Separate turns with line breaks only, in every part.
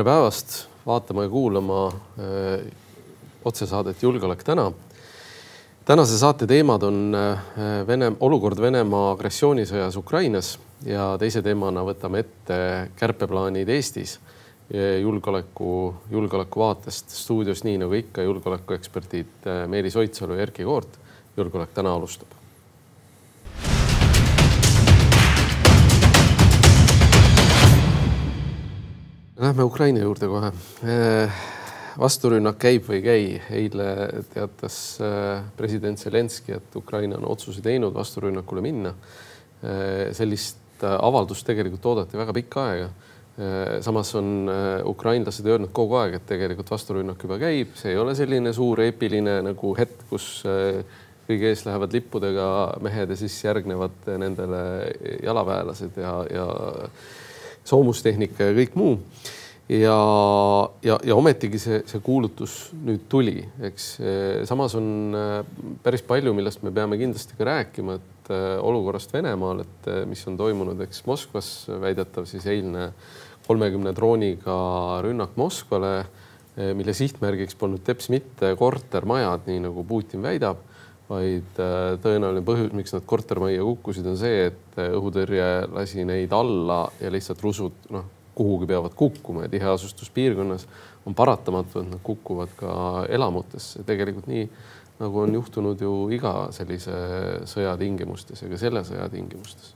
tere päevast, vaatama ja kuulama äh, otsesaadet Julgeolek täna. tänase saate teemad on äh, Vene, olukord Venemaa agressioonisõjas Ukrainas ja teise teemana võtame ette kärpeplaanid Eestis julgeoleku, julgeoleku vaatest. stuudios, nii nagu ikka, julgeolekueksperdid äh, Meelis Oidsalu ja Erkki Koort. julgeolek täna alustab Lähme Ukraina juurde kohe. Äh, vasturünnak käib või ei käi. eile teatas äh, president Zelenskõi, et Ukraina on otsuse teinud vasturünnakule minna. Äh, sellist avaldust tegelikult oodati väga pikka aega. samas on ukrainlased öelnud kogu aeg, et tegelikult vasturünnak juba käib, see ei ole selline suur eepiline nagu hetk, kus kõige ees lähevad lippudega mehed ja siis järgnevad nendele jalaväelased ja, ja soomustehnika ja kõik muu. Ja, ja, ja ometigi see, see kuulutus nüüd tuli, eks. samas on äh, päris palju, millest me peame kindlasti ka rääkima, et äh, olukorrast Venemaal, et äh, mis on toimunud, eks Moskvas väidetav siis eilne kolmekümne drooniga rünnak Moskvale, mille sihtmärgiks polnud teps mitte kortermajad, nii nagu Putin väidab vaid tõenäoline põhjus, miks nad kortermajja kukkusid, on see, et õhutõrje lasi neid alla ja lihtsalt rusud noh, kuhugi peavad kukkuma ja tiheasustuspiirkonnas on paratamatu, et nad kukuvad ka elamutesse. tegelikult nii nagu on juhtunud ju iga sellise sõja tingimustes ja ka selle sõja tingimustes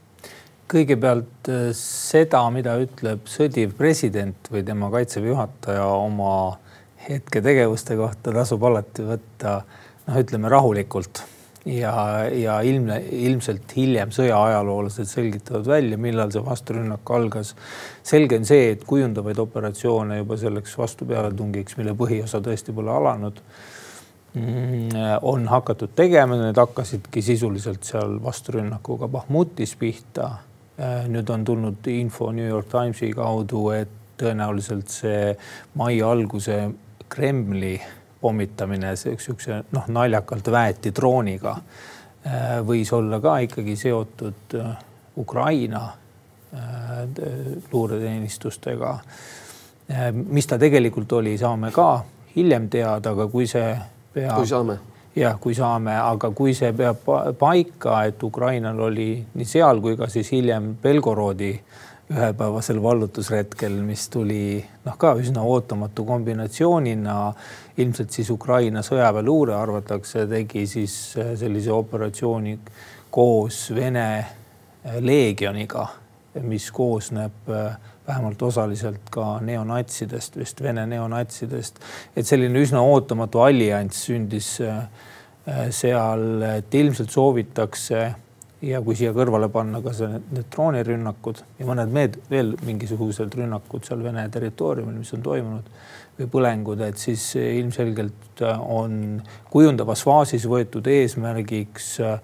kõigepealt äh, seda, mida ütleb sõdiv president või tema kaitseväe juhataja oma hetketegevuste kohta, tasub alati võtta noh, ütleme rahulikult ja, ja ilmne, ilmselt hiljem sõjaajaloolased selgitavad välja, millal see vasturünnak algas. selge on see, et kujundavaid operatsioone juba selleks vastupealetungiks, mille põhiosa tõesti pole alanud, mm, on hakatud tegema, need hakkasidki sisuliselt seal vasturünnakuga Bahmutis pihta. nüüd on tulnud info New York Timesi kaudu, et tõenäoliselt see mai alguse Kremli pommitamine siukse noh, naljakalt väeti drooniga äh, võis olla ka ikkagi seotud äh, Ukraina äh, luureteenistustega. mis ta tegelikult oli, saame ka hiljem teada, aga kui see
peab. kui saame
jah, kui saame, aga kui see peab paika, et Ukrainal oli nii seal kui ka siis hiljem Belgorodi ühepäevasel vallutusretkel, mis tuli noh, ka üsna ootamatu kombinatsioonina ilmselt siis Ukraina sõjaväeluure arvatakse, tegi siis äh, sellise operatsiooni koos Vene äh, leegioniga, mis koosneb äh, vähemalt osaliselt ka neonatsidest, vist Vene neonatsidest. et selline üsna ootamatu allianss sündis seal, et ilmselt soovitakse ja kui siia kõrvale panna ka see, need droonirünnakud ja mõned meed, veel mingisugused rünnakud seal Vene territooriumil, mis on toimunud või põlengud, et siis ilmselgelt on kujundavas faasis võetud eesmärgiks äh,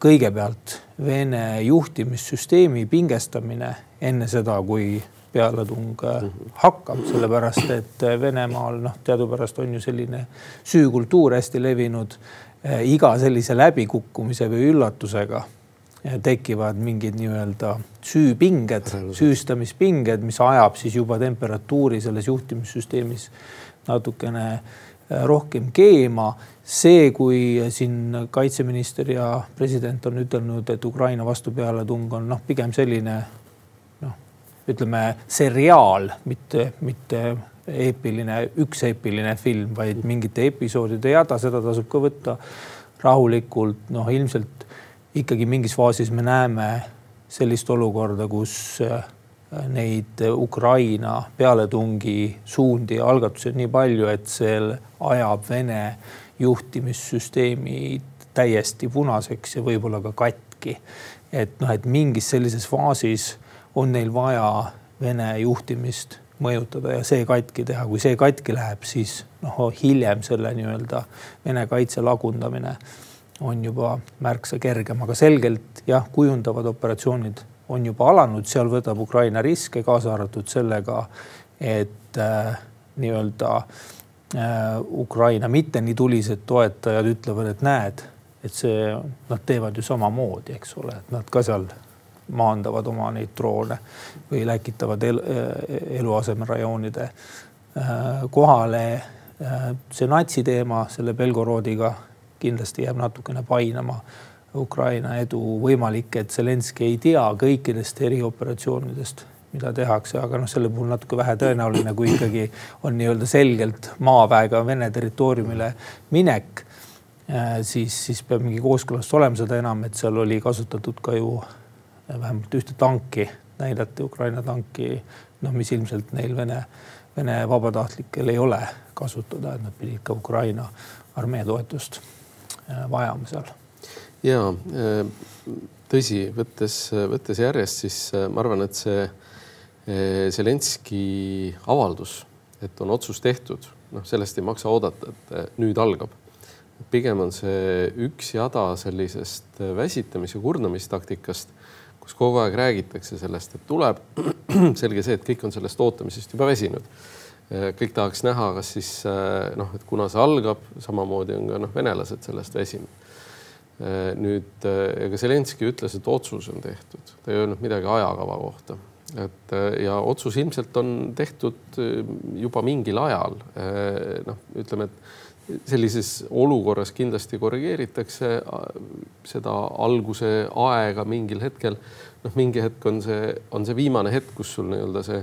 kõigepealt Vene juhtimissüsteemi pingestamine enne seda, kui pealetung äh, mhm. hakkab, sellepärast et Venemaal noh, teadupärast on ju selline süükultuur hästi levinud. Äh, iga sellise läbikukkumise või üllatusega tekivad mingid nii-öelda süüpinged, süüstamispinged, mis ajab siis juba temperatuuri selles juhtimissüsteemis natukene äh, rohkem keema. see, kui siin kaitseminister ja president on ütelnud, et Ukraina vastupealetung on noh, pigem selline noh, ütleme seriaal, mitte, mitte eepiline, üks eepiline film, vaid mingite episoodide jada, seda tasub ka võtta rahulikult, noh ilmselt ikkagi mingis faasis me näeme sellist olukorda, kus äh, neid Ukraina pealetungi suundi ja algatusi on nii palju, et see ajab Vene juhtimissüsteemi täiesti punaseks ja võib-olla ka katki. et noh, et mingis sellises faasis on neil vaja Vene juhtimist mõjutada ja see katki teha, kui see katki läheb, siis noh, hiljem selle nii-öelda Vene kaitse lagundamine on juba märksa kergem, aga selgelt jah, kujundavad operatsioonid on juba alanud, seal võtab Ukraina riske, kaasa arvatud sellega, et äh, nii-öelda äh, Ukraina mitte nii tulised toetajad ütlevad, et näed, et see, nad teevad ju samamoodi, eks ole, et nad ka seal maandavad oma neid droone või läkitavad el, eluasemerajoonide kohale. see natsi teema selle Belgorodiga kindlasti jääb natukene painama Ukraina edu. võimalik, et Zelenskõi ei tea kõikidest erioperatsioonidest mida tehakse, aga noh, selle puhul natuke vähe tõenäoline, kui ikkagi on nii-öelda selgelt maaväega Vene territooriumile minek, siis, siis peab mingi kooskõlastus olema, seda enam, et seal oli kasutatud ka ju vähemalt ühte tanki, näidati Ukraina tanki, noh, mis ilmselt neil Vene, Vene vabatahtlikel ei ole kasutada, et nad pidid ka Ukraina armee toetust äh, vajama seal.
ja äh, tõsi, võttes, võttes järjest, siis ma arvan, et see Zelenski avaldus, et on otsus tehtud, noh, sellest ei maksa oodata, et nüüd algab. pigem on see üks jada sellisest väsitamis- ja kurnamistaktikast, kus kogu aeg räägitakse sellest, et tuleb. selge see, et kõik on sellest ootamisest juba väsinud. kõik tahaks näha, kas siis noh, et kuna see algab, samamoodi on ka noh, venelased sellest väsinud nüüd ega Zelenskõi ütles, et otsus on tehtud, ta ei öelnud midagi ajakava kohta et äh, ja otsus ilmselt on tehtud äh, juba mingil ajal. Äh, noh, ütleme, et sellises olukorras kindlasti korrigeeritakse seda alguse aega mingil hetkel. noh, mingi hetk on see, on see viimane hetk, kus sul nii-öelda see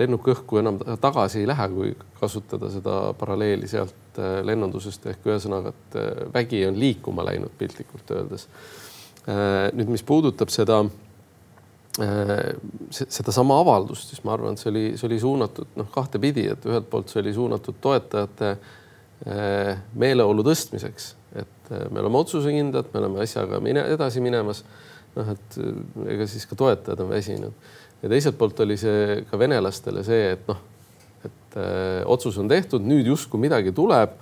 lennuk õhku enam tagasi ei lähe, kui kasutada seda paralleeli sealt lennundusest ehk ühesõnaga, et vägi on liikuma läinud piltlikult öeldes. nüüd, mis puudutab seda Äh, sedasama avaldust, siis ma arvan, et see oli, see oli suunatud noh, kahtepidi, et ühelt poolt see oli suunatud toetajate äh, meeleolu tõstmiseks, et äh, me oleme otsusekindlad, me oleme asjaga mine, edasi minemas. noh, et ega siis ka toetajad on väsinud. Ja teiselt poolt oli see ka venelastele see, et noh, et öö, otsus on tehtud, nüüd justkui midagi tuleb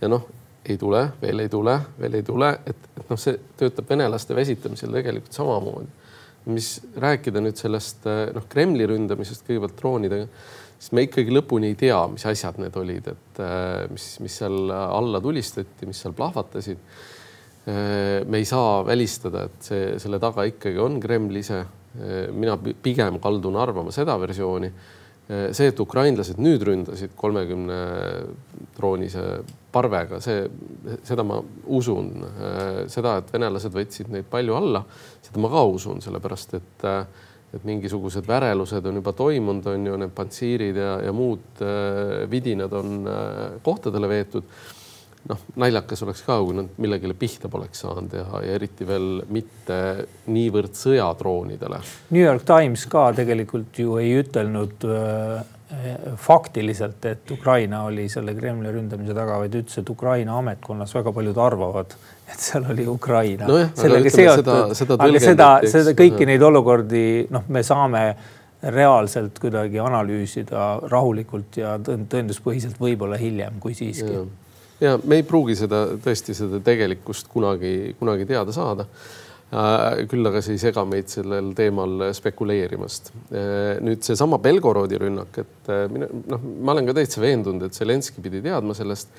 ja noh, ei tule, veel ei tule, veel ei tule, et, et noh, see töötab venelaste väsitamisel tegelikult samamoodi. Mis rääkida nüüd sellest noh, Kremli ründamisest kõigepealt droonidega, siis me ikkagi lõpuni ei tea, mis asjad need olid, et eh, mis, mis seal alla tulistati, mis seal plahvatasid. Eh, me ei saa välistada, et see, selle taga ikkagi on Kreml ise. mina pigem kaldun arvama seda versiooni. see, et ukrainlased nüüd ründasid kolmekümne droonise parvega, see, seda ma usun. seda, et venelased võtsid neid palju alla, seda ma ka usun, sellepärast et, et mingisugused värelused on juba toimunud, on ju, need pantsiirid ja, ja muud vidinad on kohtadele veetud noh, naljakas oleks ka, kui nad millegile pihta poleks saanud ja, ja eriti veel mitte niivõrd sõjadroonidele.
New York Times ka tegelikult ju ei ütelnud äh, faktiliselt, et Ukraina oli selle Kremli ründamise taga, vaid ütles, et Ukraina ametkonnas väga paljud arvavad, et seal oli Ukraina
no. sellega seotud,
aga seda, seda kõiki neid olukordi, noh, me saame reaalselt kuidagi analüüsida rahulikult ja tõenduspõhiselt võib-olla hiljem, kui siiski.
ja me ei pruugi seda tõesti seda tegelikkust kunagi, kunagi teada saada Äh, küll aga see ei sega meid sellel teemal spekuleerimast. Äh, nüüd seesama Belgorodi rünnak, et äh, mina noh, ma olen ka täitsa veendunud, et Zelenskõi pidi teadma sellest,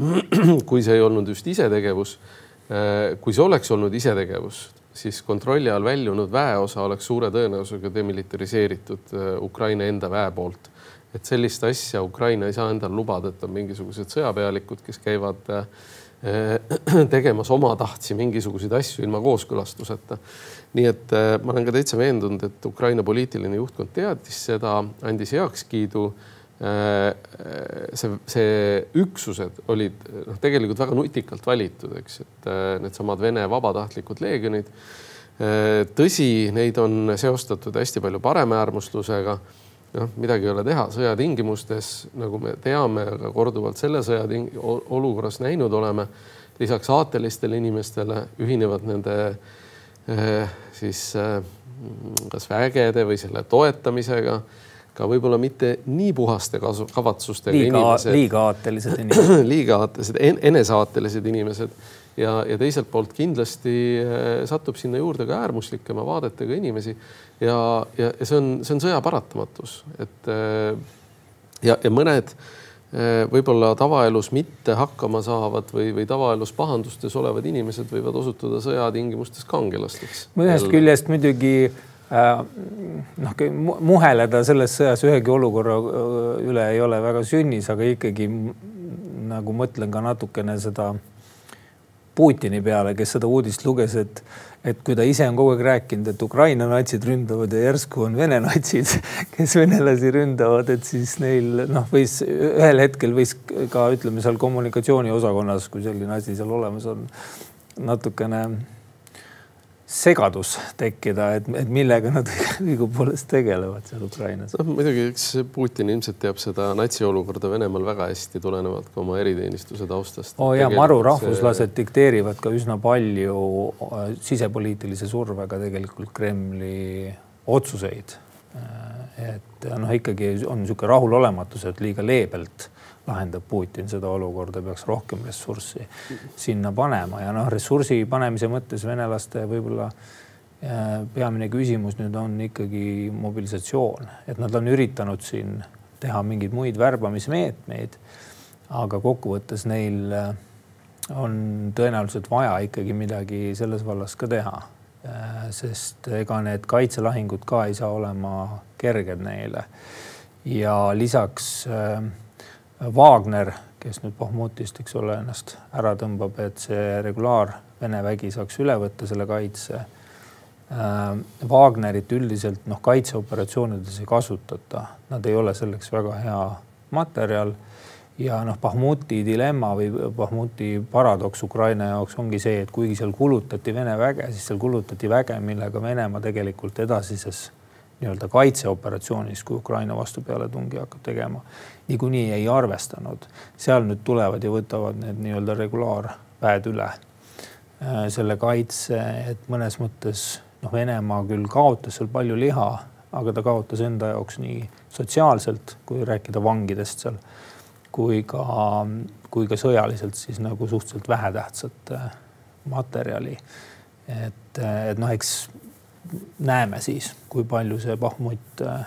kui see ei olnud just isetegevus. Kui see oleks olnud isetegevus, siis kontrolli all väljunud väeosa oleks suure tõenäosusega demilitariseeritud Ukraina enda väe poolt. et sellist asja Ukraina ei saa endale lubada, et on mingisugused sõjapealikud, kes käivad äh, Äh, tegemas omatahtsi mingisuguseid asju ilma kooskõlastuseta. nii et äh, ma olen ka täitsa veendunud, et Ukraina poliitiline juhtkond teadis seda, andis heakskiidu. Äh, see, see üksused olid noh, tegelikult väga nutikalt valitud, eks, et needsamad Vene vabatahtlikud leegionid. tõsi, neid on seostatud hästi palju paremäärmuslusega noh, midagi ei ole teha, sõjatingimustes, nagu me teame, aga korduvalt selle sõja olukorras näinud oleme, lisaks aatelistele inimestele ühinevad nende siis kas vägede või selle toetamisega ka võib-olla mitte nii puhaste kasu, kavatsustega
liiga, inimesed. liiga aatelised inimesed
liiga aatelised en,, eneseaatelised inimesed ja, ja teiselt poolt kindlasti eh, satub sinna juurde ka äärmuslikema vaadetega inimesi ja, ja, ja see on, see on sõja paratamatus, et äh, ja, ja mõned äh, võib-olla tavaelus mitte hakkama saavad või, või tavaelus pahandustes olevad inimesed võivad osutuda sõjatingimustes kangelasteks.
ühest küljest muidugi noh, muheleda selles sõjas ühegi olukorra üle ei ole väga sünnis, aga ikkagi nagu mõtlen ka natukene seda Putini peale, kes seda uudist luges, et, et kui ta ise on kogu aeg rääkinud, et Ukraina natsid ründavad ja järsku on Vene natsid, kes venelasi ründavad, et siis neil noh, võis ühel hetkel võis ka ütleme seal kommunikatsiooniosakonnas, kui selline asi seal olemas on, natukene segadus tekkida, et, et millega nad õigupoolest tegelevad seal Ukrainas.
noh, muidugi, eks Putin ilmselt teab seda natsi olukorda Venemaal väga hästi, tulenevalt ka oma eriteenistuse taustast.
oo oh, ja maru rahvuslased see... dikteerivad ka üsna palju äh, sisepoliitilise survega tegelikult Kremli otsuseid. Äh, et noh, ikkagi on niisugune rahulolematus, et liiga leebelt lahendab Putin seda olukorda, peaks rohkem ressurssi sinna panema ja noh, ressursi panemise mõttes venelaste võib-olla äh, peamine küsimus nüüd on ikkagi mobilisatsioon, et nad on üritanud siin teha mingeid muid värbamismeetmeid. aga kokkuvõttes neil äh, on tõenäoliselt vaja ikkagi midagi selles vallas ka teha. Äh, sest ega need kaitselahingud ka ei saa olema kerged neile. ja lisaks äh, Wagner, kes nüüd Pohmutist, eks ole, ennast ära tõmbab, et see regulaar Vene vägi saaks üle võtta selle kaitse. Äh, Wagnerit üldiselt noh, kaitseoperatsioonides ei kasutata, nad ei ole selleks väga hea materjal. ja noh, Bahmuti dilemma või Bahmuti paradoks Ukraina jaoks ongi see, et kuigi seal kulutati Vene väge, siis seal kulutati väge, millega Venemaa tegelikult edasises nii-öelda kaitseoperatsioonis, kui Ukraina vastupealetungi hakkab tegema, niikuinii ei arvestanud. seal nüüd tulevad ja võtavad need nii-öelda regulaarväed üle äh, selle kaitse, et mõnes mõttes noh, Venemaa küll kaotas seal palju liha, aga ta kaotas enda jaoks nii sotsiaalselt, kui rääkida vangidest seal, kui ka, kui ka sõjaliselt siis nagu suhteliselt vähetähtsat äh, materjali. et, et noh, eks näeme siis, kui palju see Bahmut äh,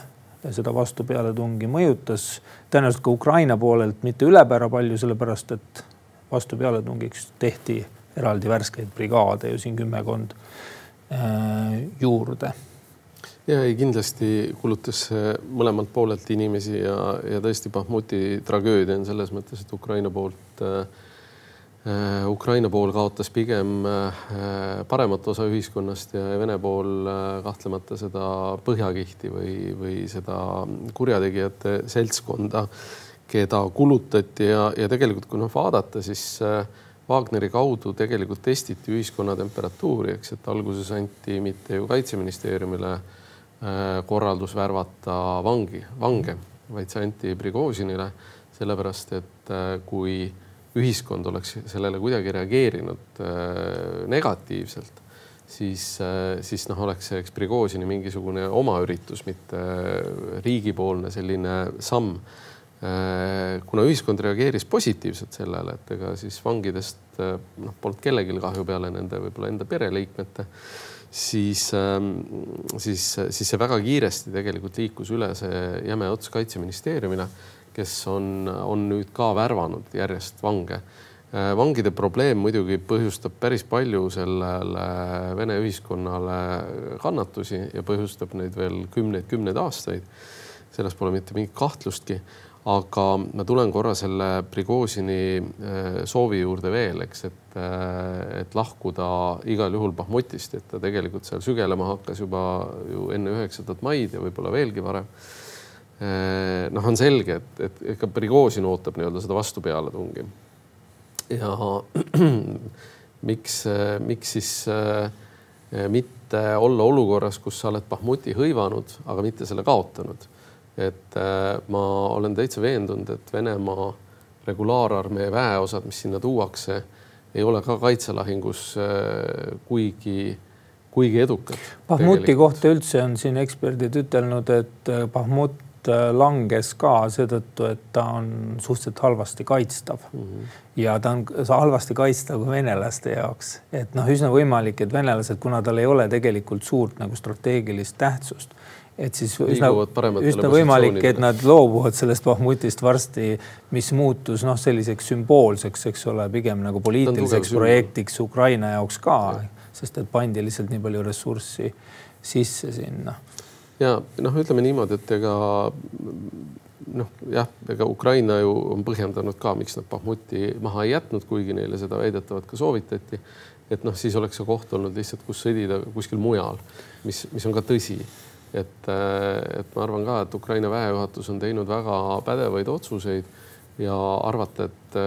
seda vastupealetungi mõjutas. tõenäoliselt ka Ukraina poolelt mitte ülepäära palju, sellepärast et vastupealetungiks tehti eraldi värskeid brigaade ju siin kümmekond äh, juurde.
ja ei, kindlasti kulutas mõlemalt poolelt inimesi ja, ja tõesti Bahmuti tragöödia on selles mõttes, et Ukraina poolt äh, Ukraina pool kaotas pigem äh, paremat osa ühiskonnast ja Vene pool äh, kahtlemata seda põhjakihti või, või seda kurjategijate seltskonda, keda kulutati ja, ja tegelikult, kui noh vaadata, siis Wagneri kaudu tegelikult testiti ühiskonna temperatuuri, eks, et alguses anti mitte ju kaitseministeeriumile korraldus värvata vangi, vange, vaid see anti Prigožinile, sellepärast et kui ühiskond oleks sellele kuidagi reageerinud äh, negatiivselt, siis, äh, siis noh, oleks see eks Prigožini mingisugune oma üritus, mitte riigipoolne selline samm. Äh, kuna ühiskond reageeris positiivselt sellele, et ega siis vangidest noh, polnud kellelgi kahju peale nende võib-olla enda pereliikmete siis, ähm, siis, siis see väga kiiresti tegelikult liikus üle see jäme ots kaitseministeeriumile kes on, on nüüd ka värvanud järjest vange. Äh, vangide probleem muidugi põhjustab päris palju sellele Vene ühiskonnale kannatusi ja põhjustab neid veel kümneid-kümneid aastaid. selles pole mitte mingit kahtlustki aga ma tulen korra selle Prigožini äh, soovi juurde veel, eks, et, äh, et lahkuda igal juhul Bahmutist, et ta tegelikult seal sügelema hakkas juba ju enne üheksandat maid ja võib-olla veelgi varem noh, on selge, et, et ega Prigožin ootab nii-öelda seda vastupealetungi. ja miks, miks siis äh, mitte olla olukorras, kus sa oled Bahmuti hõivanud, aga mitte selle kaotanud. et äh, ma olen täitsa veendunud, et Venemaa regulaararmee väeosad, mis sinna tuuakse, ei ole ka kaitselahingus kuigi kuigi edukad.
Bahmuti kohta üldse on siin eksperdid ütelnud, et Bahmut Äh, langes ka seetõttu, et ta on suhteliselt halvasti kaitstav mm. -hmm. ja ta on halvasti kaitstav ka venelaste jaoks, et noh, üsna võimalik, et venelased, kuna tal ei ole tegelikult suurt nagu strateegilist tähtsust, et siis üsna, üsna võimalik, et nad loobuvad sellest Bahmutist varsti, mis muutus noh, selliseks sümboolseks, eks ole, pigem nagu poliitiliseks projektiks Ukraina jaoks ka ja., sest et pandi lihtsalt nii palju ressurssi sisse sinna.
Ja noh, ütleme niimoodi, et ega noh, jah, ega Ukraina ju on põhjendanud ka, miks nad Bahmuti maha ei jätnud, kuigi neile seda väidetavalt ka soovitati. et noh, siis oleks see koht olnud lihtsalt, kus sõdida kuskil mujal, mis, mis on ka tõsi. et, et ma arvan ka, et Ukraina väejuhatus on teinud väga pädevaid otsuseid ja arvata, et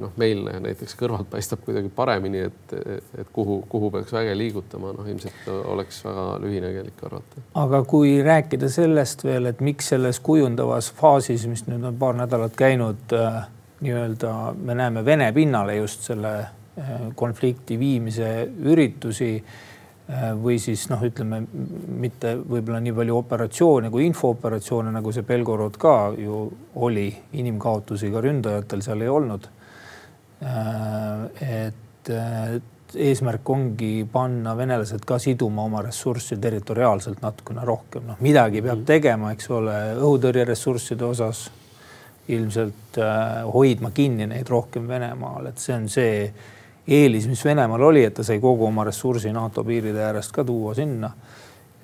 noh, meil näiteks kõrvalt paistab kuidagi paremini, et, et kuhu, kuhu peaks väge liigutama, noh, ilmselt oleks väga lühinägelik arvata.
aga kui rääkida sellest veel, et miks selles kujundavas faasis, mis nüüd on paar nädalat käinud äh,, nii-öelda me näeme Vene pinnale just selle äh, konflikti viimise üritusi või siis noh, ütleme mitte võib-olla nii palju operatsioone kui infooperatsioone, nagu see Belgorod ka ju oli, inimkaotusi ka ründajatel seal ei olnud. Äh, et eesmärk ongi panna venelased ka siduma oma ressurssi territoriaalselt natukene rohkem, noh midagi peab mhm. tegema, eks ole, õhutõrjeressursside osas ilmselt äh, hoidma kinni neid rohkem Venemaal, et see on see eelis, mis Venemaal oli, et ta sai kogu oma ressursi NATO piiride äärest ka tuua sinna.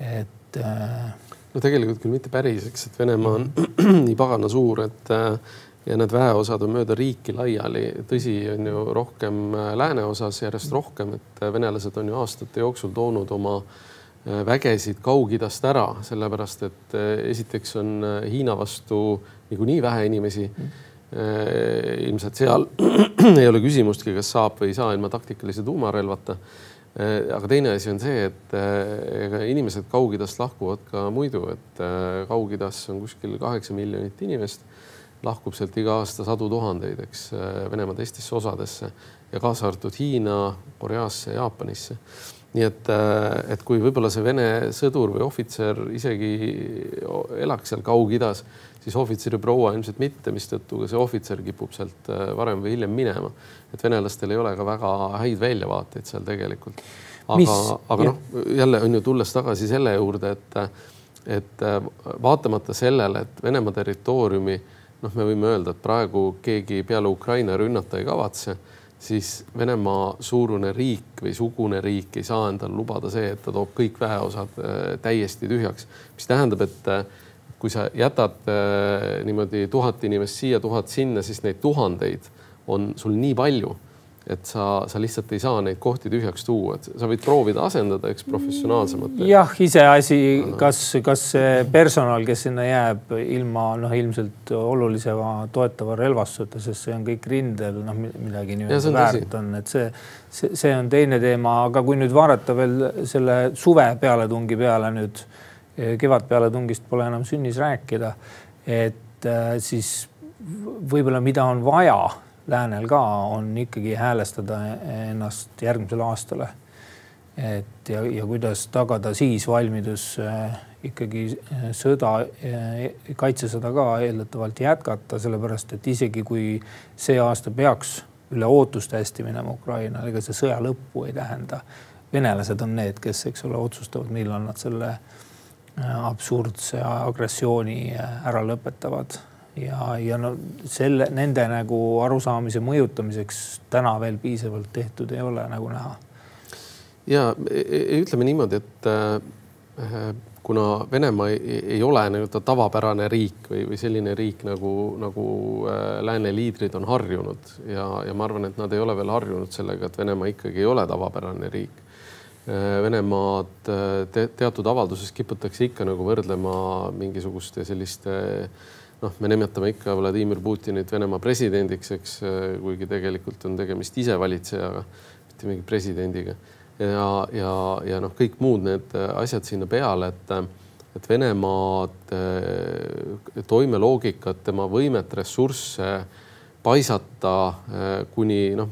et äh....
no tegelikult küll mitte päris, eks, et Venemaa on nii pagana suur, et äh, ja need väeosad on mööda riiki laiali. tõsi, on ju rohkem äh, lääneosas järjest rohkem, et venelased on ju aastate jooksul toonud oma vägesid Kaug-Idast ära, sellepärast et esiteks on Hiina vastu niikuinii vähe inimesi mm ilmselt seal ei ole küsimustki, kas saab või ei saa ilma taktikalise tuumarelvata. Äh, aga teine asi on see, et äh, ega inimesed Kaug-Idast lahkuvad ka muidu, et Kaug-Idas on kuskil kaheksa miljonit inimest, lahkub sealt iga aasta sadu tuhandeid, eks Venemaa teistesse osadesse ja kaasa arvatud Hiina, Koreasse, Jaapanisse nii et, et kui võib-olla see Vene sõdur või ohvitser isegi elaks seal Kaug-Idas, siis ohvitseri proua ilmselt mitte, mistõttu ka see ohvitser kipub sealt äh, varem või hiljem minema. et venelastel ei ole ka väga häid väljavaateid seal tegelikult. aga, aga noh, jälle on ju tulles tagasi selle juurde, et, et äh, vaatamata sellele, et Venemaa territooriumi noh, me võime öelda, et praegu keegi peale Ukraina rünnata ei kavatse, siis Venemaa suurune riik või sugune riik ei saa endale lubada see, et ta toob kõik väeosad äh, täiesti tühjaks, mis tähendab, et kui sa jätad äh, niimoodi tuhat inimest siia, tuhat sinna, siis neid tuhandeid on sul nii palju, et sa, sa lihtsalt ei saa neid kohti tühjaks tuua, et sa võid proovida asendada, eks professionaalsemalt.
jah, iseasi, kas, kas see personal, kes sinna jääb ilma noh, ilmselt olulisema toetava relvastuseta, sest see on kõik rindel, noh midagi nii-öelda väärt on, et see, see, see on teine teema, aga kui nüüd vaadata veel selle suve pealetungi peale nüüd kevadpealetungist pole enam sünnis rääkida. et äh, siis võib-olla, mida on vaja läänel ka, on ikkagi häälestada ennast järgmisele aastale. et ja, ja kuidas tagada siis valmidus äh, ikkagi äh, sõda, kaitsesõda ka eeldatavalt jätkata, sellepärast et isegi kui see aasta peaks üle ootuste hästi minema Ukrainale, ega see sõja lõppu ei tähenda. venelased on need, kes, eks ole, otsustavad, millal nad selle äh, absurdse agressiooni äh, ära lõpetavad ja, ja no selle, nende nagu arusaamise mõjutamiseks täna veel piisavalt tehtud ei ole, nagu näha.
ja e, e, ütleme niimoodi, et äh, kuna Venemaa ei, ei ole nii-öelda tavapärane riik või, või selline riik nagu, nagu lääne liidrid on harjunud ja, ja ma arvan, et nad ei ole veel harjunud sellega, et Venemaa ikkagi ei ole tavapärane riik Äh, Venemaad äh, te teatud avalduses kiputakse ikka nagu võrdlema mingisuguste selliste noh, me nimetame ikka Vladimir Putinit Venemaa presidendiks, eks, äh, kuigi tegelikult on tegemist isevalitsejaga, mitte mingi presidendiga. ja, ja, ja noh, kõik muud need asjad sinna peale, et, et Venemaad toimeloogikat, tema võimet ressursse paisata kuni noh,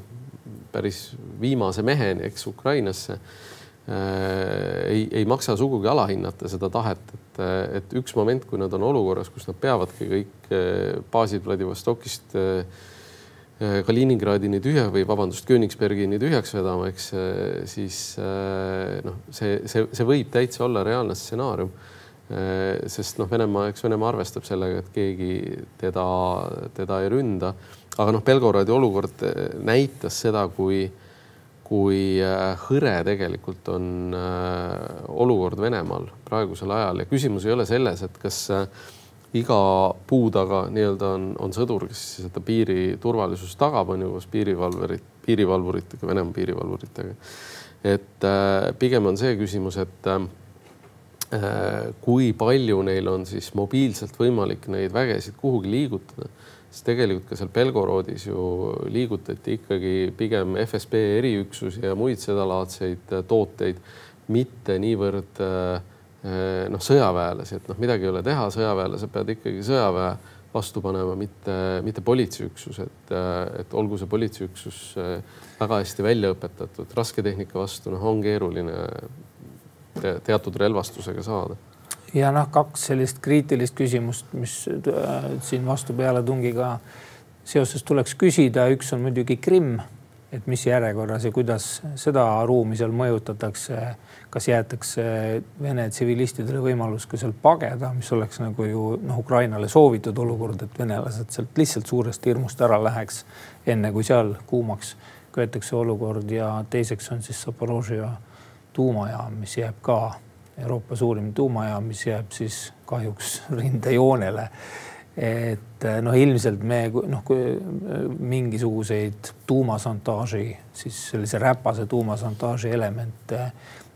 päris viimase meheni, eks Ukrainasse Äh, ei, ei maksa sugugi alahinnata seda tahet, et, et üks moment, kui nad on olukorras, kus nad peavadki kõik äh, baasid Vladivostokist äh, Kaliningradini tühja või vabandust, Königsbergini tühjaks vedama, eks siis noh, see, see, see võib täitsa olla reaalne stsenaarium. sest noh, Venemaa, eks Venemaa arvestab sellega, et keegi teda, teda ei ründa. aga noh, Belgorodi olukord näitas seda, kui kui hõre tegelikult on olukord Venemaal praegusel ajal ja küsimus ei ole selles, et kas iga puu taga nii-öelda on, on sõdur, kes seda piiri turvalisust tagab, on ju koos piirivalvurit, piirivalvuritega, Venemaa piirivalvuritega. et pigem on see küsimus, et Äh, kui palju neil on siis mobiilselt võimalik neid vägesid kuhugi liigutada, siis tegelikult ka seal Belgorodis ju liigutati ikkagi pigem FSB eriüksusi ja muid sedalaadseid äh, tooteid, mitte niivõrd äh, noh, sõjaväelasi, et noh, midagi ei ole teha, sõjaväelased peavad ikkagi sõjaväe vastu panema, mitte, mitte politseiüksus, et, et olgu see politseiüksus väga hästi välja õpetatud, rasketehnika vastu noh, on keeruline te teatud relvastusega saada.
Ja noh, kaks sellist kriitilist küsimust, mis äh, siin vastu pealetungiga seoses tuleks küsida, üks on muidugi Krimm, et mis järjekorras ja kuidas seda ruumi seal mõjutatakse, kas jäetakse Vene tsivilistidele võimalus ka seal pageda, mis oleks nagu ju noh, Ukrainale soovitud olukord, et venelased sealt lihtsalt suurest hirmust ära läheks, enne kui seal kuumaks köetakse olukord. Ja teiseks on siis Zaporožja tuumajaam, mis jääb ka Euroopa suurim tuumajaam, mis jääb siis kahjuks rindejoonele. et noh, ilmselt me noh, mingisuguseid tuumasantaaži, siis sellise räpase tuumasantaaži elemente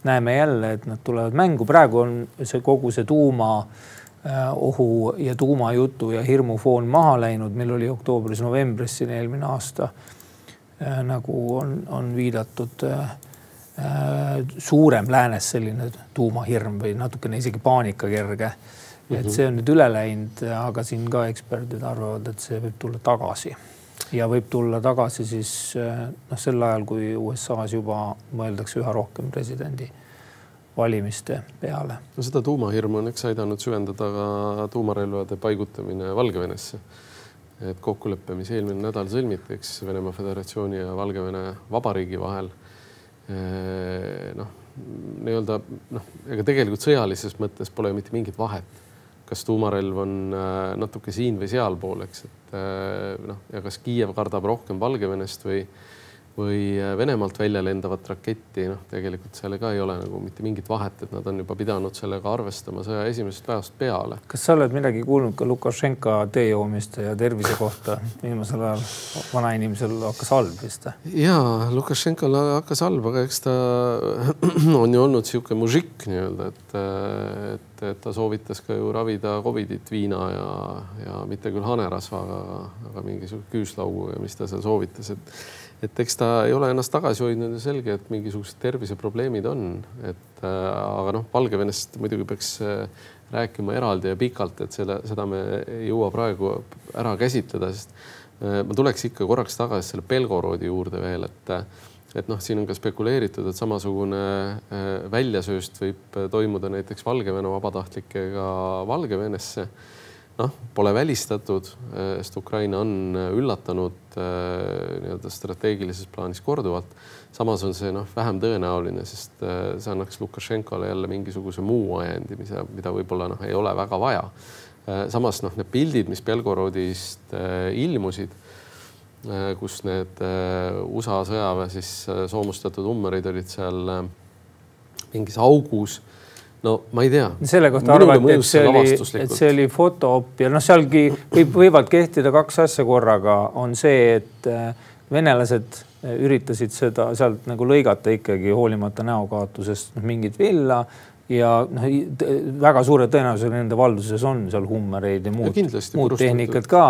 näeme jälle, et nad tulevad mängu. praegu on see kogu see tuuma äh, ohu ja tuumajutu ja hirmufoon maha läinud, meil oli oktoobris-novembris siin eelmine aasta nagu on, on viidatud Äh, suurem läänes selline tuumahirm või natukene isegi paanikakerge. et mhm. see on nüüd üle läinud, aga siin ka eksperdid arvavad, et see võib tulla tagasi ja võib tulla tagasi siis äh, noh, sel ajal, kui USA-s juba mõeldakse üha rohkem presidendi valimiste peale.
no seda tuumahirmu on eks aidanud süvendada ka tuumarelvade paigutamine Valgevenesse. et kokkulepe, mis eelmine nädal sõlmiti, eks Venemaa Föderatsiooni ja Valgevene Vabariigi vahel Äh, noh, nii-öelda noh, ega tegelikult sõjalises mõttes pole mitte mingit vahet, kas tuumarelv on äh, natuke siin või sealpool, eks, et äh, noh, ja kas Kiiev kardab rohkem Valgevenest või või äh, Venemaalt välja lendavat raketti, noh, tegelikult seal ka ei ole nagu mitte mingit vahet, et nad on juba pidanud sellega arvestama sõja esimesest päevast peale.
kas sa oled midagi kuulnud ka Lukašenka teejoomiste ja tervise kohta viimasel ajal? vanainimesel hakkas halb vist?
ja Lukašenkal hakkas halb, aga eks ta on ju olnud niisugune mužikk nii-öelda, et, et, et ta soovitas ka ju ravida Covidit viina ja, ja mitte küll hanerasvaga, aga mingisuguse küüslaugu ja mis ta seal soovitas, et et eks ta ei ole ennast tagasi hoidnud ja selge, et mingisugused terviseprobleemid on, et äh, aga noh, Valgevenest muidugi peaks äh, rääkima eraldi ja pikalt, et selle, seda me ei jõua praegu ära käsitleda, sest äh, ma tuleks ikka korraks tagasi selle Belgorodi juurde veel, et et noh, siin on ka spekuleeritud, et samasugune väljasööst võib toimuda näiteks Valgevene vabatahtlikega Valgevenesse noh, pole välistatud, sest Ukraina on üllatanud äh, nii-öelda strateegilises plaanis korduvalt. samas on see noh, vähem tõenäoline, sest äh, see annaks Lukašenkale jälle mingisuguse muu ajendi, mida, mida võib-olla noh, ei ole väga vaja. Äh, samas noh, need pildid, mis Belgorodist ilmusid, kus need USA sõjaväe siis soomustatud ummerid olid seal mingis augus no ma ei tea.
selle kohta arvati, et see oli, et see oli fotoop ja noh, sealgi võib, võivad kehtida kaks asja korraga, on see, et äh, venelased äh, üritasid seda sealt nagu lõigata ikkagi hoolimata näokaotusest mingit villa ja noh, väga suure tõenäosusega nende valduses on seal hummereid ja muud, muud tehnikat ka.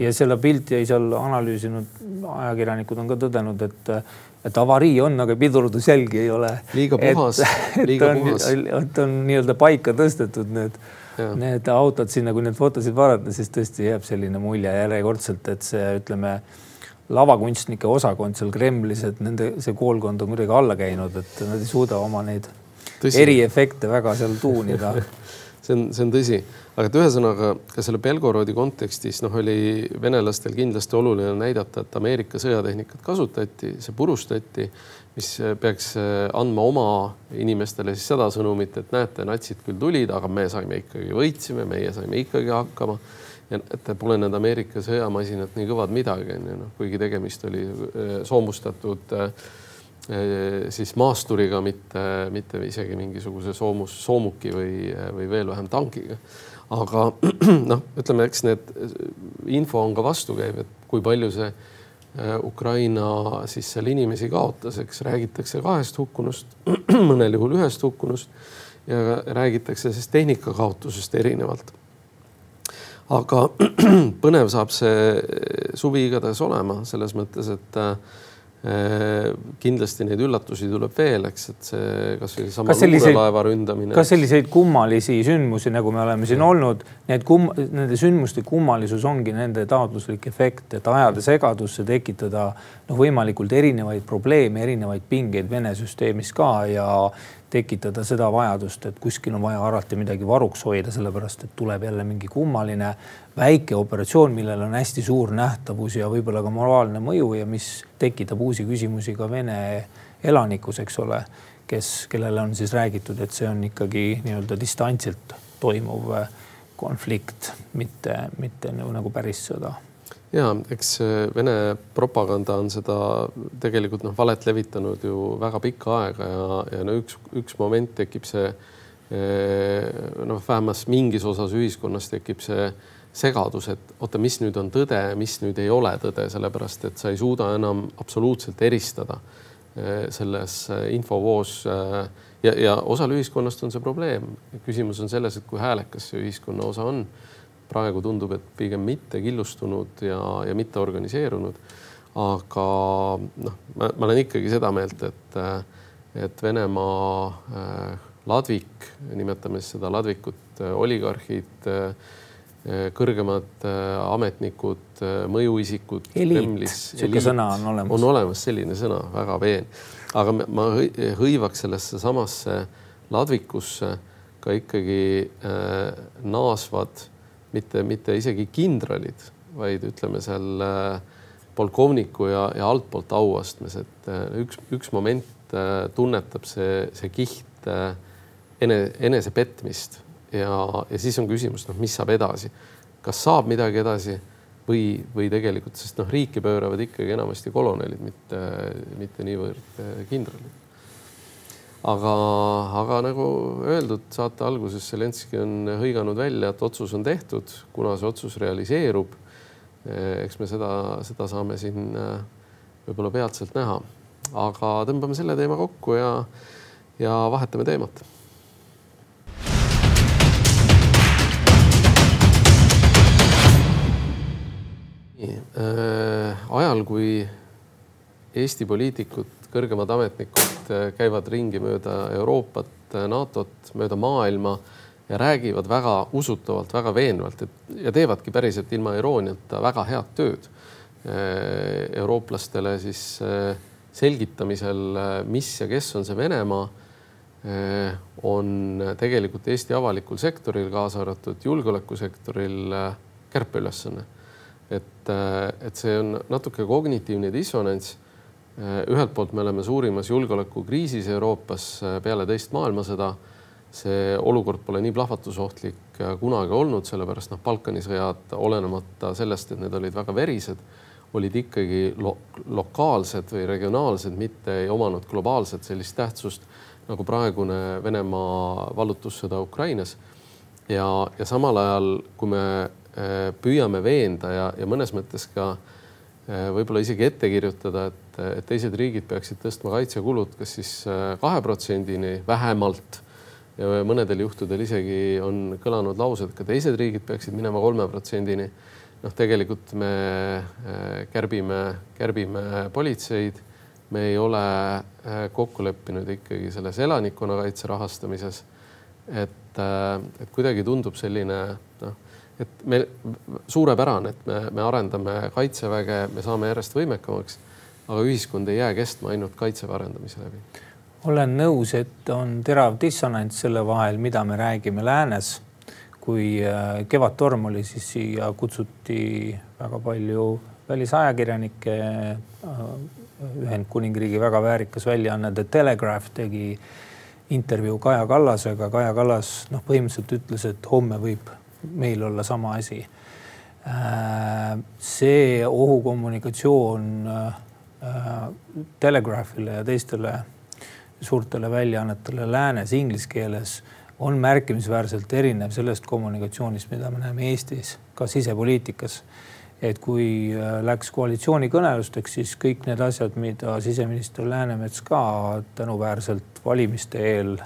ja selle pilti ei seal analüüsinud ajakirjanikud on ka tõdenud, et et avarii on, aga pidurdusjälgi ei ole.
liiga puhas, liiga
on, puhas. et on nii-öelda paika tõstetud need, need autod sinna, kui neid fotosid vaadata, siis tõesti jääb selline mulje järjekordselt, et see, ütleme, lavakunstnike osakond seal Kremlis, et nende see koolkond on kuidagi alla käinud, et nad ei suuda oma neid. Eriefekte väga seal tuunida.
See on, see on tõsi, aga et ühesõnaga ka selle Belgorodi kontekstis noh, oli venelastel kindlasti oluline näidata, et Ameerika sõjatehnikat kasutati, see purustati, mis peaks andma oma inimestele siis seda sõnumit, et näete, natsid küll tulid, aga me saime ikkagi, võitsime, meie saime ikkagi hakkama. Ja et pole need Ameerika sõjamasinad nii kõvad midagi, onju, noh, kuigi tegemist oli äh, soomustatud äh, siis maasturiga, mitte, mitte isegi mingisuguse soomus, soomuki või, või veel vähem tankiga. aga noh, ütleme, eks need info on ka vastukäiv, et kui palju see Ukraina siis seal inimesi kaotas, eks räägitakse kahest hukkunust, mõnel juhul ühest hukkunust ja räägitakse siis tehnika kaotusest erinevalt. aga põnev saab see suvi igatahes olema selles mõttes, et Äh, kindlasti neid üllatusi tuleb veel, eks, et see kasvõi seesama luurelaeva ründamine.
kas selliseid kummalisi sündmusi, nagu me oleme siin olnud, need kum-, nende sündmuste kummalisus ongi nende taotluslik efekt, et ajada segadusse, tekitada noh, võimalikult erinevaid probleeme, erinevaid pingeid Vene süsteemis ka ja tekitada seda vajadust, et kuskil on vaja alati midagi varuks hoida, sellepärast et tuleb jälle mingi kummaline väike operatsioon, millel on hästi suur nähtavus ja võib-olla ka moraalne mõju ja mis tekitab uusi küsimusi ka Vene elanikus, eks ole, kes, kellele on siis räägitud, et see on ikkagi nii-öelda distantsilt toimuv konflikt, mitte, mitte nagu päris sõda
ja eks Vene propaganda on seda tegelikult noh, valet levitanud ju väga pikka aega ja, ja no üks, üks moment tekib see eh, noh, vähemalt mingis osas ühiskonnas tekib see segadus, et oota, mis nüüd on tõde, mis nüüd ei ole tõde, sellepärast et sa ei suuda enam absoluutselt eristada eh, selles infovoos ja, ja osal ühiskonnast on see probleem. küsimus on selles, et kui häälekas see ühiskonna osa on praegu tundub, et pigem mitte killustunud ja, ja mitte organiseerunud. aga noh, ma olen ikkagi seda meelt, et, et Venemaa äh, ladvik, nimetame siis seda ladvikut äh,, oligarhid äh,, kõrgemad äh, ametnikud, äh, mõjuisikud.
on olemas.
on olemas selline sõna, väga veen. aga ma hõivaks sellesse samasse ladvikusse ka ikkagi äh, naasvad mitte, mitte isegi kindralid, vaid ütleme seal äh, polkovniku ja, ja altpoolt auastmes, et äh, üks, üks moment äh, tunnetab see, see kiht ene, enesepetmist. Ja, ja siis on küsimus, noh, mis saab edasi, kas saab midagi edasi või, või tegelikult, sest noh, riiki pööravad ikkagi enamasti kolonelid, mitte, mitte niivõrd kindralid aga, aga nagu öeldud, saate alguses Zelenskõi on hõiganud välja, et otsus on tehtud, kuna see otsus realiseerub. Eh, eks me seda, seda saame siin eh, võib-olla peatselt näha, aga tõmbame selle teema kokku ja, ja vahetame teemat äh, ajal, kui Eesti poliitikud kõrgemad ametnikud äh, käivad ringi mööda Euroopat, äh, NATO-t, mööda maailma ja räägivad väga usutavalt, väga veenvalt, et ja teevadki päriselt ilma irooniata väga head tööd äh, eurooplastele siis selgitamisel, mis ja kes on see Venemaa, on tegelikult Eesti avalikul sektoril, kaasa arvatud julgeolekusektoril kärpeülesanne. et, et see on natuke kognitiivne dissonants ühelt poolt me oleme suurimas julgeolekukriisis Euroopas äh, peale teist maailmasõda. see olukord pole nii plahvatusohtlik äh, kunagi olnud, sellepärast noh, Balkani sõjad, olenemata sellest, et need olid väga verised, olid ikkagi lo lokaalsed või regionaalsed, mitte ei omanud globaalset sellist tähtsust nagu praegune Venemaa vallutussõda Ukrainas. ja, ja samal ajal, kui me püüame veenda ja, ja mõnes mõttes ka võib-olla isegi ette kirjutada, et et, et teised riigid peaksid tõstma kaitsekulud kas siis äh, kahe protsendini vähemalt ja mõnedel juhtudel isegi on kõlanud laused, ka teised riigid peaksid minema kolme protsendini. noh, tegelikult me äh, kärbime, kärbime politseid, me ei ole äh, kokku leppinud ikkagi selles elanikkonnakaitse rahastamises. et, et kuidagi tundub selline noh, et me suurepärane, et me, me arendame kaitseväge, me saame järjest võimekamaks aga ühiskond ei jää kestma ainult kaitseväe arendamise läbi.
olen nõus, et on terav dissonants selle vahel, mida me räägime läänes. kui äh, Kevadtorm oli, siis siia kutsuti väga palju välisajakirjanikke. Äh, Ühendkuningriigi väga väärikas väljaanne The Telegraph tegi intervjuu Kaja Kallasega. Kaja Kallas noh, põhimõtteliselt ütles, et homme võib meil olla sama asi. Äh, see ohukommunikatsioon Telegraphile ja teistele suurtele väljaannetele läänes inglise keeles on märkimisväärselt erinev sellest kommunikatsioonist, mida me näeme Eestis ka sisepoliitikas. et kui äh, läks koalitsioonikõnelusteks, siis kõik need asjad, mida siseminister Läänemets ka tänuväärselt valimiste eel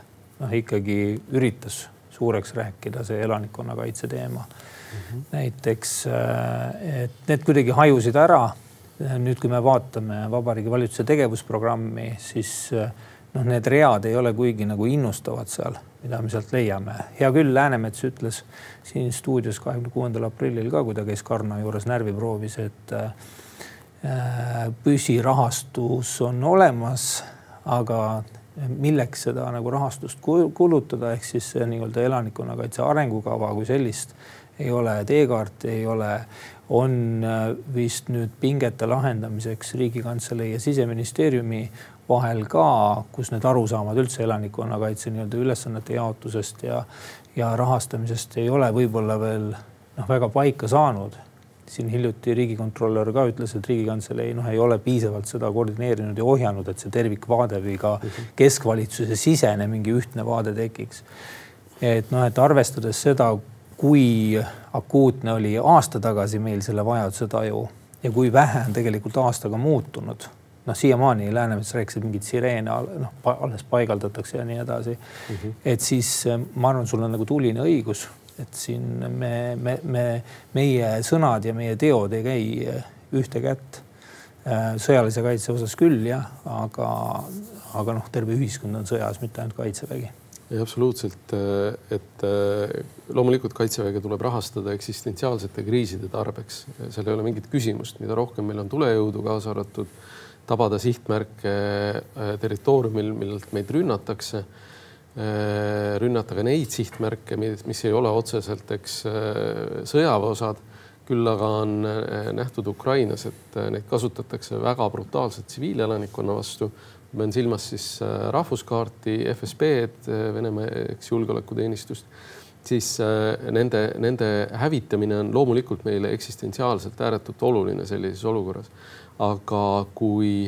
noh, ikkagi üritas suureks rääkida, see elanikkonnakaitse teema mm. -hmm. näiteks, äh, et need kuidagi hajusid ära. Nüüd, kui me vaatame Vabariigi Valitsuse tegevusprogrammi, siis äh, noh, need read ei ole kuigi nagu innustavad seal mida me sealt leiame. hea küll, Läänemets ütles siin stuudios kahekümne kuuendal aprillil ka, kui ta käis Karno juures närviproovis, et äh, püsirahastus on olemas, aga milleks seda nagu rahastust kulutada, ehk siis nii-öelda elanikkonnakaitse arengukava kui sellist ei ole, teekaarti ei ole, on äh, vist nüüd pingete lahendamiseks Riigikantselei ja siseministeeriumi vahel ka, kus need arusaamad üldse elanikkonnakaitse nii-öelda ülesannete jaotusest ja, ja rahastamisest ei ole võib-olla veel noh, väga paika saanud. siin hiljuti riigikontrolör ka ütles, et Riigikantselei noh, ei ole piisavalt seda koordineerinud ja ohjanud, et see tervikvaade või ka mhm. keskvalitsuse sisene mingi ühtne vaade tekiks. et noh, et arvestades seda, kui akuutne oli aasta tagasi meil selle vajaduse taju ja kui vähe on tegelikult aastaga muutunud noh, siiamaani Läänemets rääkis, et mingeid sireene noh, alles paigaldatakse ja nii edasi mm. -hmm. et siis äh, ma arvan, sul on nagu tuline õigus, et siin me, me, me, meie sõnad ja meie teod ei käi äh, ühte kätt. Äh, sõjalise kaitse osas küll jah, aga, aga noh, terve ühiskond on sõjas, mitte ainult kaitsevägi
ei, absoluutselt, et loomulikult kaitseväge tuleb rahastada eksistentsiaalsete kriiside tarbeks, seal ei ole mingit küsimust, mida rohkem meil on tulejõudu, kaasa arvatud tabada sihtmärke äh, territooriumil, millelt meid rünnatakse. Äh, rünnata ka neid sihtmärke, mis ei ole otseselt, eks äh, sõjaväeosad, küll aga on nähtud Ukrainas, et neid kasutatakse väga brutaalselt tsiviilelanikkonna vastu. Ma pean silmas siis rahvuskaarti, FSB-d, Venemaa, eks julgeolekuteenistust siis nende, nende hävitamine on loomulikult meile eksistentsiaalselt ääretult oluline sellises olukorras aga kui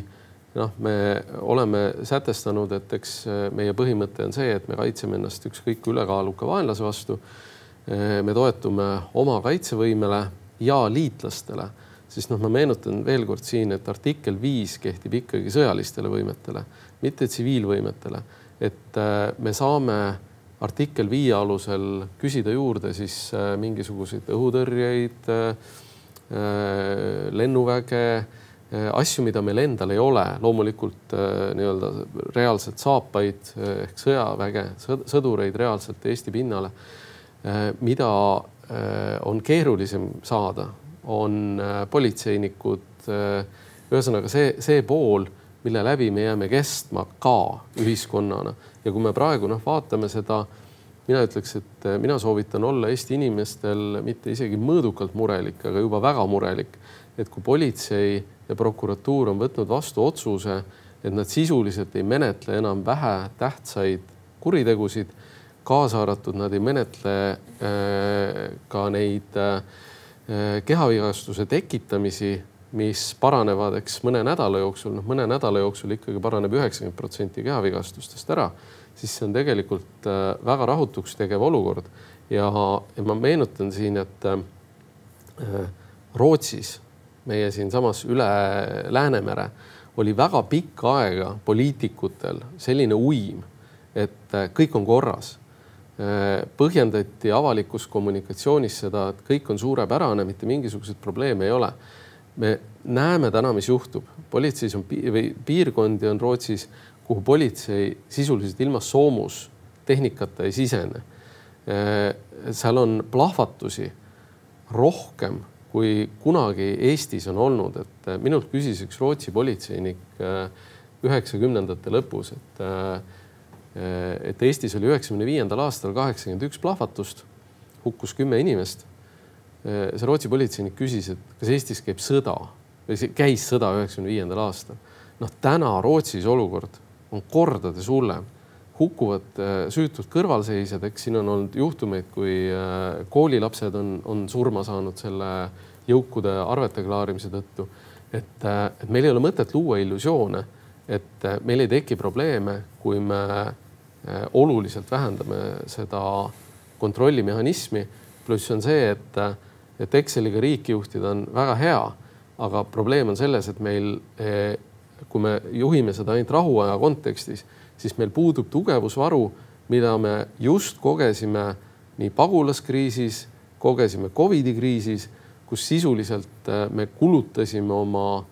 noh, me oleme sätestanud, et eks äh, meie põhimõte on see, et me kaitseme ennast ükskõik kui ülekaaluka vaenlase vastu. Äh, me toetume oma kaitsevõimele ja liitlastele, siis noh, ma meenutan veel kord siin, et artikkel viis kehtib ikkagi sõjalistele võimetele, mitte tsiviilvõimetele. et äh, me saame artikkel viie alusel küsida juurde siis mingisuguseid õhutõrjeid, lennuväge Äh, asju, mida meil endal ei ole, loomulikult äh, nii-öelda reaalselt saapaid äh, ehk sõjaväge, sõdureid reaalselt Eesti pinnale. mida on keerulisem saada, on politseinikud. ühesõnaga see, see pool, mille läbi me jääme kestma ka ühiskonnana ja kui me praegu noh, vaatame seda mina ütleks, et mina soovitan olla Eesti inimestel mitte isegi mõõdukalt murelik, aga juba väga murelik. et kui politsei ja prokuratuur on võtnud vastu otsuse, et nad sisuliselt ei menetle enam vähetähtsaid kuritegusid, kaasa arvatud nad ei menetle äh, ka neid äh, kehavigastuse tekitamisi, mis paranevad, eks mõne nädala jooksul, noh, mõne nädala jooksul ikkagi paraneb üheksakümmend protsenti kehavigastustest ära, siis see on tegelikult äh, väga rahutuks tegev olukord ja, ma meenutan siin, et Rootsis meie siinsamas üle Läänemere oli väga pikka aega poliitikutel selline uim, et kõik on korras. Põhjendati avalikus kommunikatsioonis seda, et kõik on suurepärane, mitte mingisuguseid probleeme ei ole. me näeme täna, mis juhtub, politseis on või piirkondi on Rootsis, kuhu politsei sisuliselt ilma soomustehnikata ei sisene. Äh, seal on plahvatusi rohkem kui kunagi Eestis on olnud, et äh, minult küsis üks Rootsi politseinik äh, üheksakümnendate lõpus, et et Eestis oli üheksakümne viiendal aastal kaheksakümmend üks plahvatust, hukkus kümme inimest. see Rootsi politseinik küsis, et kas Eestis käib sõda või käis sõda üheksakümne viiendal aastal. noh, täna Rootsis olukord on kordades hullem hukkuvad äh, süütud kõrvalseisjad, eks siin on olnud juhtumeid, kui äh, koolilapsed on, on surma saanud selle jõukude arvete klaarimise tõttu. et, et meil ei ole mõtet luua illusioone, et meil ei teki probleeme, kui me oluliselt vähendame seda kontrollimehhanismi. pluss on see, et, et Exceliga riiki juhtida on väga hea, aga probleem on selles, et meil, kui me juhime seda ainult rahuaja kontekstis, siis meil puudub tugevusvaru, mida me just kogesime nii pagulaskriisis, kogesime Covidi kriisis, kus sisuliselt me kulutasime oma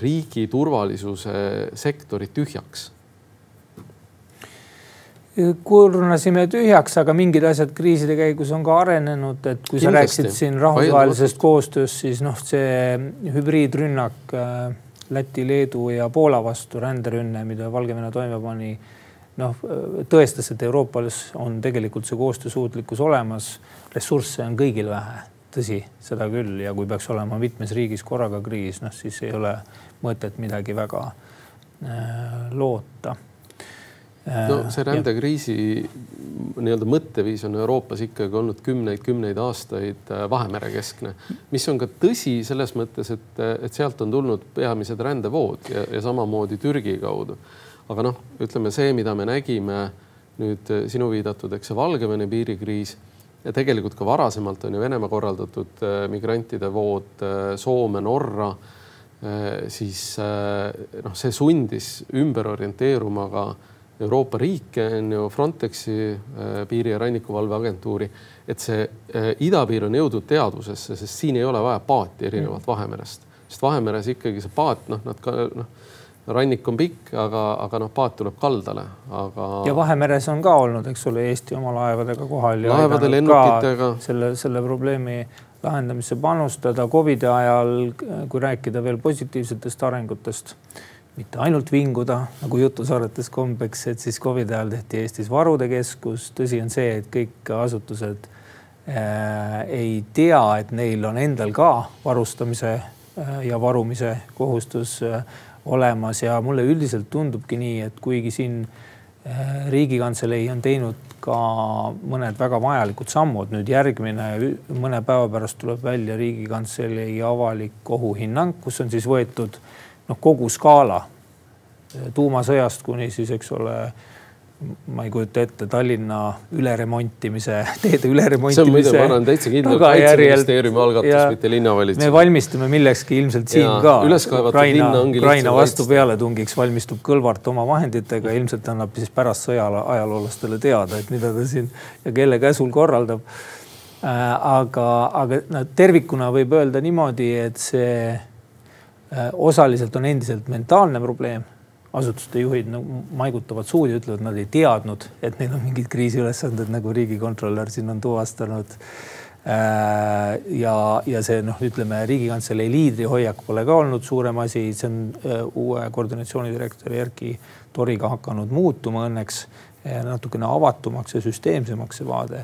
riigi turvalisuse sektori tühjaks
kurnasime tühjaks, aga mingid asjad kriiside käigus on ka arenenud, et kui Kindlasti. sa rääkisid siin rahvusvahelisest koostööst, siis noh, see hübriidrünnak äh, Läti, Leedu ja Poola vastu, ränderünne, mida Valgevene toime pani, noh, tõestas, et Euroopas on tegelikult see koostöösuutlikkus olemas. ressursse on kõigil vähe, tõsi, seda küll, ja kui peaks olema mitmes riigis korraga kriis, noh siis ei ole mõtet midagi väga äh, loota.
No äh, see rändekriisi nii-öelda mõtteviis on Euroopas ikkagi olnud kümneid-kümneid aastaid äh, Vahemere keskne, mis on ka tõsi selles mõttes, et, et sealt on tulnud peamised rändevood ja, ja samamoodi Türgi kaudu. aga noh, ütleme see, mida me nägime nüüd sinu viidatud, eks see Valgevene piirikriis ja tegelikult ka varasemalt on ju Venemaa korraldatud migrantide vood Soome, Norra, siis noh, see sundis ümber orienteeruma ka Euroopa riike, on ju Frontexi äh, piiri- ja rannikuvalveagentuuri, et see äh, idapiir on jõudnud teadvusesse, sest siin ei ole vaja paati erinevalt mm. Vahemerest, sest Vahemeres ikkagi see paat, noh, nad ka noh, rannik on pikk, aga, aga noh, paat tuleb kaldale, aga.
ja Vahemeres on ka olnud, eks ole, Eesti oma laevadega kohal.
laevade, lennukitega.
selle, selle probleemi lahendamisse panustada Covidi ajal, kui rääkida veel positiivsetest arengutest mitte ainult vinguda nagu jutusaadetes kombeks, et siis Covidi ajal tehti Eestis varude keskus. tõsi on see, et kõik asutused äh, ei tea, et neil on endal ka varustamise äh, ja varumise kohustus äh, olemas ja mulle üldiselt tundubki nii, et kuigi siin äh, Riigikantselei on teinud ka mõned väga vajalikud sammud, nüüd järgmine mõne päeva pärast tuleb välja Riigikantselei avalik ohuhinnang, kus on siis võetud äh, noh, kogu skaala tuumasõjast kuni siis, eks ole, ma ei kujuta ette Tallinna üleremontimise, teede üleremontimise.
see on muide, ma olen täitsa kindel, kaitseministeeriumi algatus, mitte linnavalitsus.
me valmistume millekski ilmselt siin ja, ka. Ukraina, Ukraina vastu pealetungiks valmistub Kõlvart oma vahenditega, ilmselt annab siis pärast sõja ajaloolastele teada, et mida ta siin ja kelle käsul korraldab. Äh, aga, aga no tervikuna võib öelda niimoodi, et see Äh, osaliselt on endiselt mentaalne probleem. Asutuste juhid no, maigutavad suud ja ütlevad, nad ei teadnud, et neil on mingid kriisiülesanded, nagu riigikontrolör siin on tuvastanud. Äh, ja, ja see noh, ütleme Riigikantselei liidri hoiak pole ka olnud suurem asi, see on äh, uue koordinatsioonidirektori Erki Toriga hakanud muutuma õnneks natukene avatumaks ja süsteemsemaks see vaade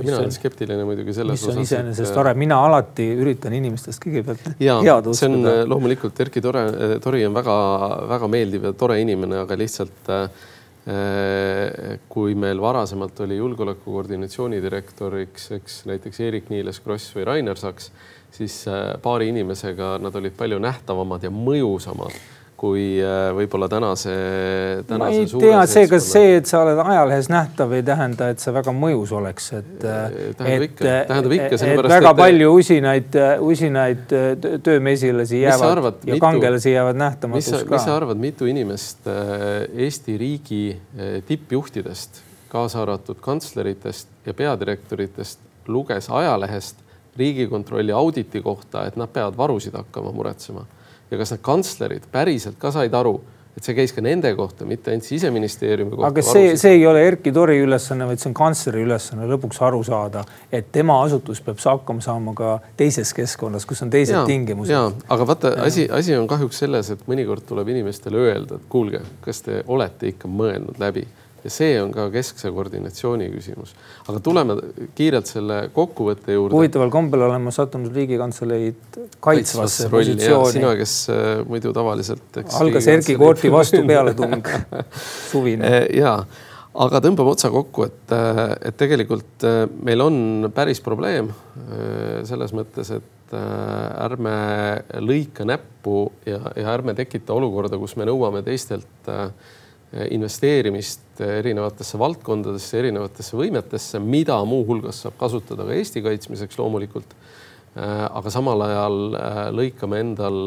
mina olen skeptiline muidugi selles
osas. mis on iseenesest tore, mina alati üritan inimestest kõigepealt head
uskuda. see on äh, loomulikult Erki Tore, äh, Tori on väga-väga meeldiv ja tore inimene, aga lihtsalt äh, kui meil varasemalt oli julgeoleku koordinatsiooni direktoriks, eks näiteks Eerik-Niiles Kross või Rainer Saks, siis paari inimesega nad olid palju nähtavamad ja mõjusamad kui äh, võib-olla tänase, tänase.
ma ei tea, seega see, et sa oled ajalehes nähtav, ei tähenda, et sa väga mõjus oleks, et.
Äh, tähendab ikka, tähendab ikka.
et väga et... palju usinaid, usinaid äh, töömesilasi jäävad arvad, ja mitu, kangelasi jäävad nähtamatuks ka.
mis sa arvad, mitu inimest Eesti riigi tippjuhtidest, kaasa arvatud kantsleritest ja peadirektoritest, luges ajalehest Riigikontrolli auditi kohta, et nad peavad varusid hakkama muretsema ja kas need kantslerid päriselt ka said aru, et see käis ka nende kohta, mitte ainult siseministeeriumi kohta.
aga see, see ei ole Erkki Tori ülesanne, vaid see on kantsleri ülesanne lõpuks aru saada, et tema asutus peab hakkama saama ka teises keskkonnas, kus on teised ja, tingimused.
ja, aga vaata, asi, asi on kahjuks selles, et mõnikord tuleb inimestele öelda, et kuulge, kas te olete ikka mõelnud läbi ja see on ka keskse koordinatsiooni küsimus. aga tuleme kiirelt selle kokkuvõtte juurde.
huvitaval kombel olen ma sattunud Riigikantseleid kaitsvasse positsiooni.
sina, kes äh, muidu tavaliselt.
algas Erkki Koorti vastu pealetung, suvine.
Äh, ja, aga tõmbame otsa kokku, et, äh, et tegelikult meil on päris probleem selles mõttes, et ärme lõika näppu ja, ja ärme tekita olukorda, kus me nõuame teistelt investeerimist erinevatesse valdkondadesse, erinevatesse võimetesse, mida muuhulgas saab kasutada ka Eesti kaitsmiseks loomulikult. aga samal ajal lõikame endal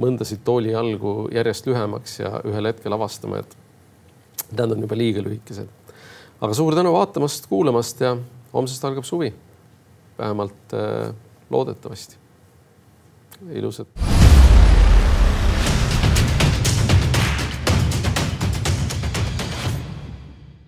mõndasid toolijalgu järjest lühemaks ja ühel hetkel avastame, et need on juba liiga lühikesed. aga suur tänu vaatamast, kuulamast ja homsest algab suvi. vähemalt loodetavasti. ilusat